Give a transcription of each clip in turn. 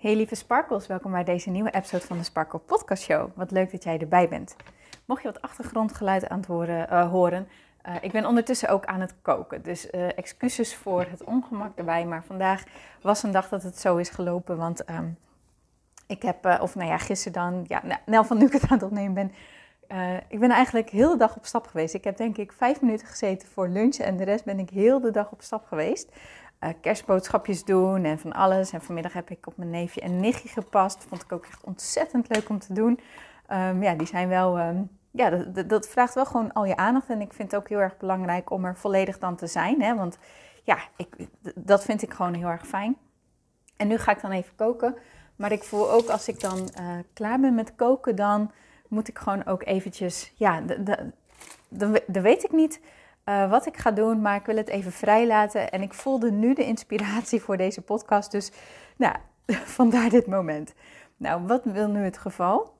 Hey lieve Sparkles, welkom bij deze nieuwe episode van de Sparkle Podcast Show. Wat leuk dat jij erbij bent. Mocht je wat achtergrondgeluid aan het horen, uh, horen uh, ik ben ondertussen ook aan het koken. Dus uh, excuses voor het ongemak erbij. Maar vandaag was een dag dat het zo is gelopen. Want um, ik heb, of nou ja, gisteren dan, ja, nou, Nel van nu ik het aan het opnemen ben. ik ben eigenlijk heel de dag op stap geweest. Ik heb denk ik vijf minuten gezeten voor lunch en de rest ben ik heel de dag op stap geweest uh, kerstboodschapjes doen en van alles. En vanmiddag heb ik op mijn neefje en nichtje gepast. Vond ik ook echt ontzettend leuk om te doen. Um, ja, die zijn wel, um, ja, dat, dat, vraagt wel gewoon al je aandacht. En ik vind het ook heel erg belangrijk om er volledig dan te zijn. Hè? Want ja, ik, dat vind ik gewoon heel erg fijn. En nu ga ik dan even koken. Maar ik voel ook als ik dan uh, klaar ben met koken, dan moet ik gewoon ook eventjes, ja, dan weet ik niet uh, wat ik ga doen, maar ik wil het even vrijlaten. En ik voelde nu de inspiratie voor deze podcast. Dus nou, vandaar dit moment. Nou, wat wil nu het geval?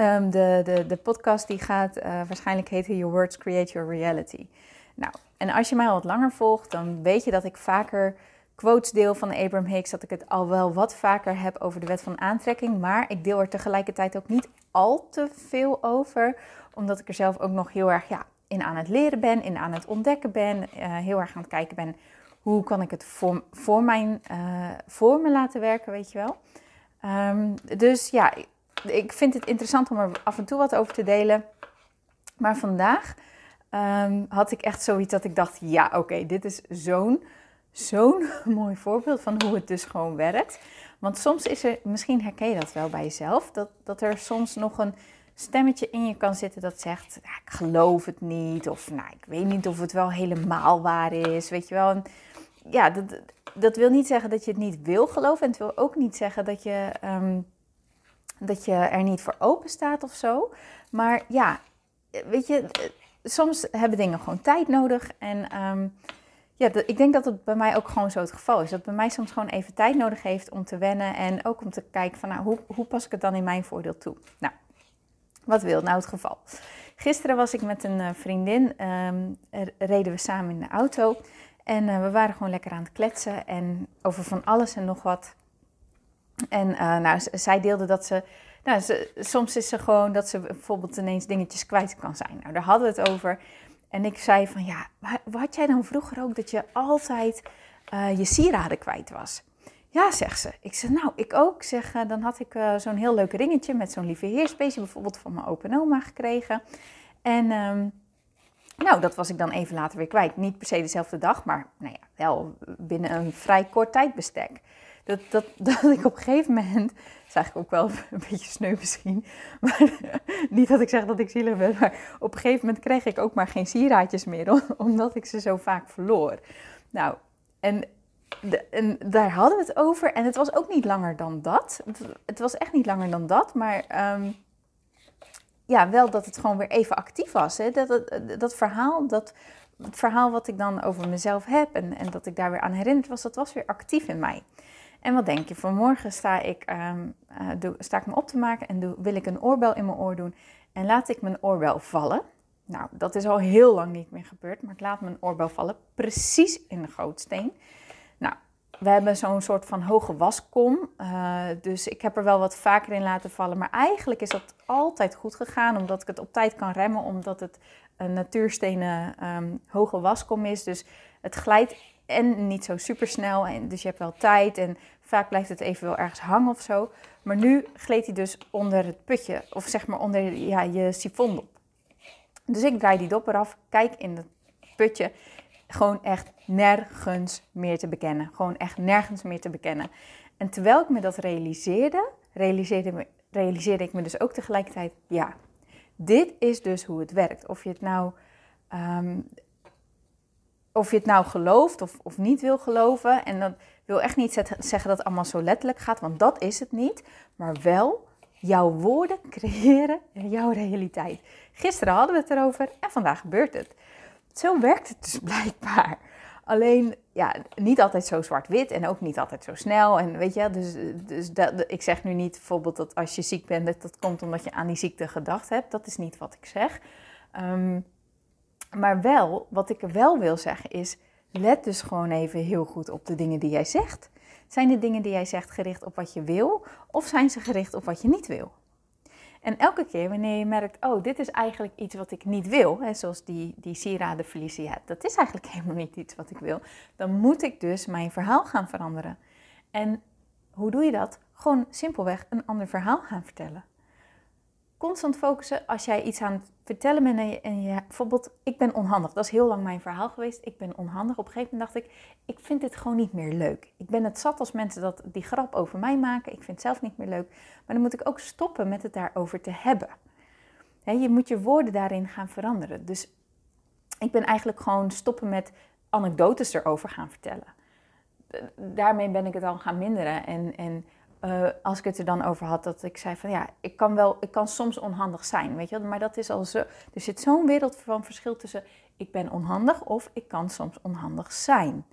Um, de, de, de podcast die gaat uh, waarschijnlijk heten Your Words Create Your Reality. Nou, en als je mij al wat langer volgt, dan weet je dat ik vaker quotes deel van Abraham Hicks. Dat ik het al wel wat vaker heb over de wet van aantrekking. Maar ik deel er tegelijkertijd ook niet al te veel over. Omdat ik er zelf ook nog heel erg ja, in aan het leren ben, in aan het ontdekken ben, uh, heel erg aan het kijken ben hoe kan ik het voor, voor, mijn, uh, voor me laten werken, weet je wel. Um, dus ja, ik vind het interessant om er af en toe wat over te delen. Maar vandaag um, had ik echt zoiets dat ik dacht, ja oké, dit is zo'n zo'n mooi voorbeeld van hoe het dus gewoon werkt. Want soms is er, misschien herken je dat wel bij jezelf, dat, dat er soms nog een stemmetje in je kan zitten dat zegt: Ik geloof het niet. Of nou, ik weet niet of het wel helemaal waar is. Weet je wel. En, ja, dat, dat wil niet zeggen dat je het niet wil geloven. En het wil ook niet zeggen dat je, um, dat je er niet voor open staat of zo. Maar ja, weet je, soms hebben dingen gewoon tijd nodig. En um, ja, ik denk dat het bij mij ook gewoon zo het geval is. Dat bij mij soms gewoon even tijd nodig heeft om te wennen. En ook om te kijken van nou, hoe, hoe pas ik het dan in mijn voordeel toe. Nou, wat wil nou het geval? Gisteren was ik met een eh, vriendin, um, reden we samen in de auto. En uh, we waren gewoon lekker aan het kletsen en over van alles en nog wat. En uh, nou, zij deelde dat ze, nou, soms is ze gewoon dat ze bijvoorbeeld ineens dingetjes kwijt kan zijn. Nou, daar hadden we het over. En ik zei van, ja, had jij dan vroeger ook dat je altijd je sieraden kwijt was? Ja, zegt ze. Ik zeg, nou, ik ook. Zeg, uh, dan had ik uh, zo'n heel leuk ringetje met zo'n lieve heersbeestje, bijvoorbeeld van mijn open oma gekregen. En um, nou, dat was ik dan even later weer kwijt. Niet per se dezelfde dag, maar nou ja, wel binnen een vrij kort tijdbestek. Dat, dat, dat ik op een gegeven moment, dat is eigenlijk ook wel een beetje sneu misschien, maar niet dat ik zeg dat ik zielig ben, maar op een gegeven moment kreeg ik ook maar geen sieraadjes meer, omdat ik ze zo vaak verloor. Nou, en en daar hadden we het over. En het was ook niet langer dan dat. Het, was echt niet langer dan dat. Maar um, ja, wel dat het gewoon weer even actief was. Hè? Dat, dat, verhaal, dat, het verhaal wat ik dan over mezelf heb en, en dat ik daar weer aan herinnerd was, dat was weer actief in mij. En wat denk je? Vanmorgen sta ik, uh, doe, sta ik me op te maken en doe, wil ik een oorbel in mijn oor doen. En laat ik mijn oorbel vallen. Nou, dat is al heel lang niet meer gebeurd, maar ik laat mijn oorbel vallen precies in de gootsteen. We hebben zo'n soort van hoge waskom. Uh, dus ik heb er wel wat vaker in laten vallen. Maar eigenlijk is dat altijd goed gegaan, omdat ik het op tijd kan remmen, omdat het een natuurstenen um, hoge waskom is. Dus het glijdt en niet zo super snel. En dus je hebt wel tijd en vaak blijft het even wel ergens hangen of zo. Maar nu gleed hij dus onder het putje, of zeg maar onder ja, je sifondop. Dus ik draai die dopper af, kijk in het putje gewoon echt nergens meer te bekennen. Gewoon echt nergens meer te bekennen. En terwijl ik me dat realiseerde, realiseerde, me, realiseerde ik me dus ook tegelijkertijd, ja, dit is dus hoe het werkt. Of je het nou, um, of je het nou gelooft of, of niet wil geloven. En dat wil echt niet zeggen dat het allemaal zo letterlijk gaat, want dat is het niet. Maar wel, jouw woorden creëren jouw realiteit. Gisteren hadden we het erover en vandaag gebeurt het. Zo werkt het dus blijkbaar. Alleen, ja, niet altijd zo zwart-wit en ook niet altijd zo snel. En weet je, dus, dus dat, ik zeg nu niet bijvoorbeeld dat als je ziek bent, dat dat komt omdat je aan die ziekte gedacht hebt. Dat is niet wat ik zeg. Um, maar wel, wat ik wel wil zeggen is, let dus gewoon even heel goed op de dingen die jij zegt. Zijn de dingen die jij zegt gericht op wat je wil of zijn ze gericht op wat je niet wil? En elke keer wanneer je merkt, oh, dit is eigenlijk iets wat ik niet wil, hè, zoals die, die sieradenverliezen, ja, dat is eigenlijk helemaal niet iets wat ik wil, dan moet ik dus mijn verhaal gaan veranderen. En hoe doe je dat? Gewoon simpelweg een ander verhaal gaan vertellen. Constant focussen als jij iets aan het vertellen bent en je, en je bijvoorbeeld, ik ben onhandig. Dat is heel lang mijn verhaal geweest. Ik ben onhandig. Op een gegeven moment dacht ik, ik vind dit gewoon niet meer leuk. Ik ben het zat als mensen dat, die grap over mij maken. Ik vind het zelf niet meer leuk. Maar dan moet ik ook stoppen met het daarover te hebben. je moet je woorden daarin gaan veranderen. Dus ik ben eigenlijk gewoon stoppen met anekdotes erover gaan vertellen. Daarmee ben ik het al gaan minderen. En, en uh, als ik het er dan over had, dat ik zei van ja, ik kan wel, ik kan soms onhandig zijn, weet je Maar dat is al zo, er zit zo'n wereld van verschil tussen ik ben onhandig of ik kan soms onhandig zijn.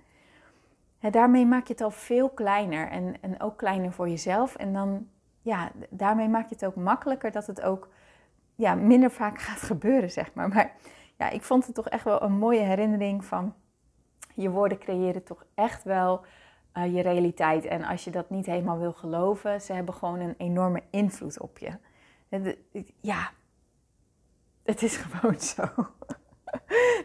daarmee maak je het al veel kleiner en, en ook kleiner voor jezelf. En dan, ja, daarmee maak je het ook makkelijker dat het ook ja, minder vaak gaat gebeuren, zeg maar. Maar ja, ik vond het toch echt wel een mooie herinnering van je woorden creëren toch echt wel uh, je realiteit. En als je dat niet helemaal wil geloven, ze hebben gewoon een enorme invloed op je. Ja, het is gewoon zo.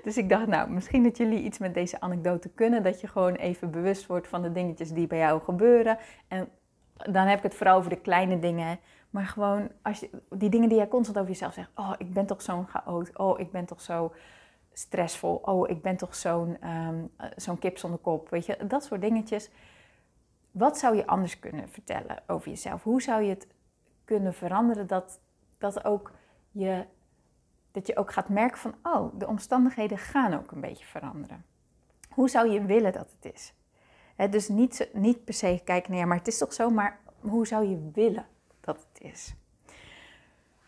Dus ik dacht, nou, misschien dat jullie iets met deze anekdote kunnen. Dat je gewoon even bewust wordt van de dingetjes die bij jou gebeuren. En dan heb ik het vooral over de kleine dingen. Maar gewoon als je, die dingen die jij constant over jezelf zegt. Oh, ik ben toch zo'n chaot. Oh, ik ben toch zo stressvol. Oh, ik ben toch zo'n um, zo'n kip zonder kop. Weet je, dat soort dingetjes. Wat zou je anders kunnen vertellen over jezelf? Hoe zou je het kunnen veranderen dat, dat, ook je, dat je ook gaat merken van, oh, de omstandigheden gaan ook een beetje veranderen. Hoe zou je willen dat het is? dus niet, niet per se kijken naar, maar het is toch zo, maar hoe zou je willen dat het is?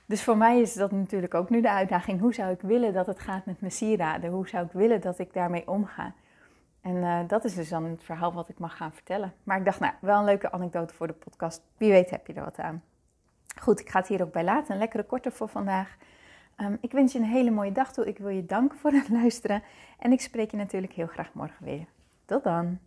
Dus voor mij is dat natuurlijk ook nu de uitdaging. Hoe zou ik willen dat het gaat met mijn sieraden? Hoe zou ik willen dat ik daarmee omga? En uh, dat is dus dan het verhaal wat ik mag gaan vertellen. Maar ik dacht, nou, wel een leuke anekdote voor de podcast. Wie weet heb je er wat aan. Goed, ik ga het hier ook bij laten. Een lekkere korte voor vandaag. Um, ik wens je een hele mooie dag toe. Ik wil je danken voor het luisteren. En ik spreek je natuurlijk heel graag morgen weer. Tot dan.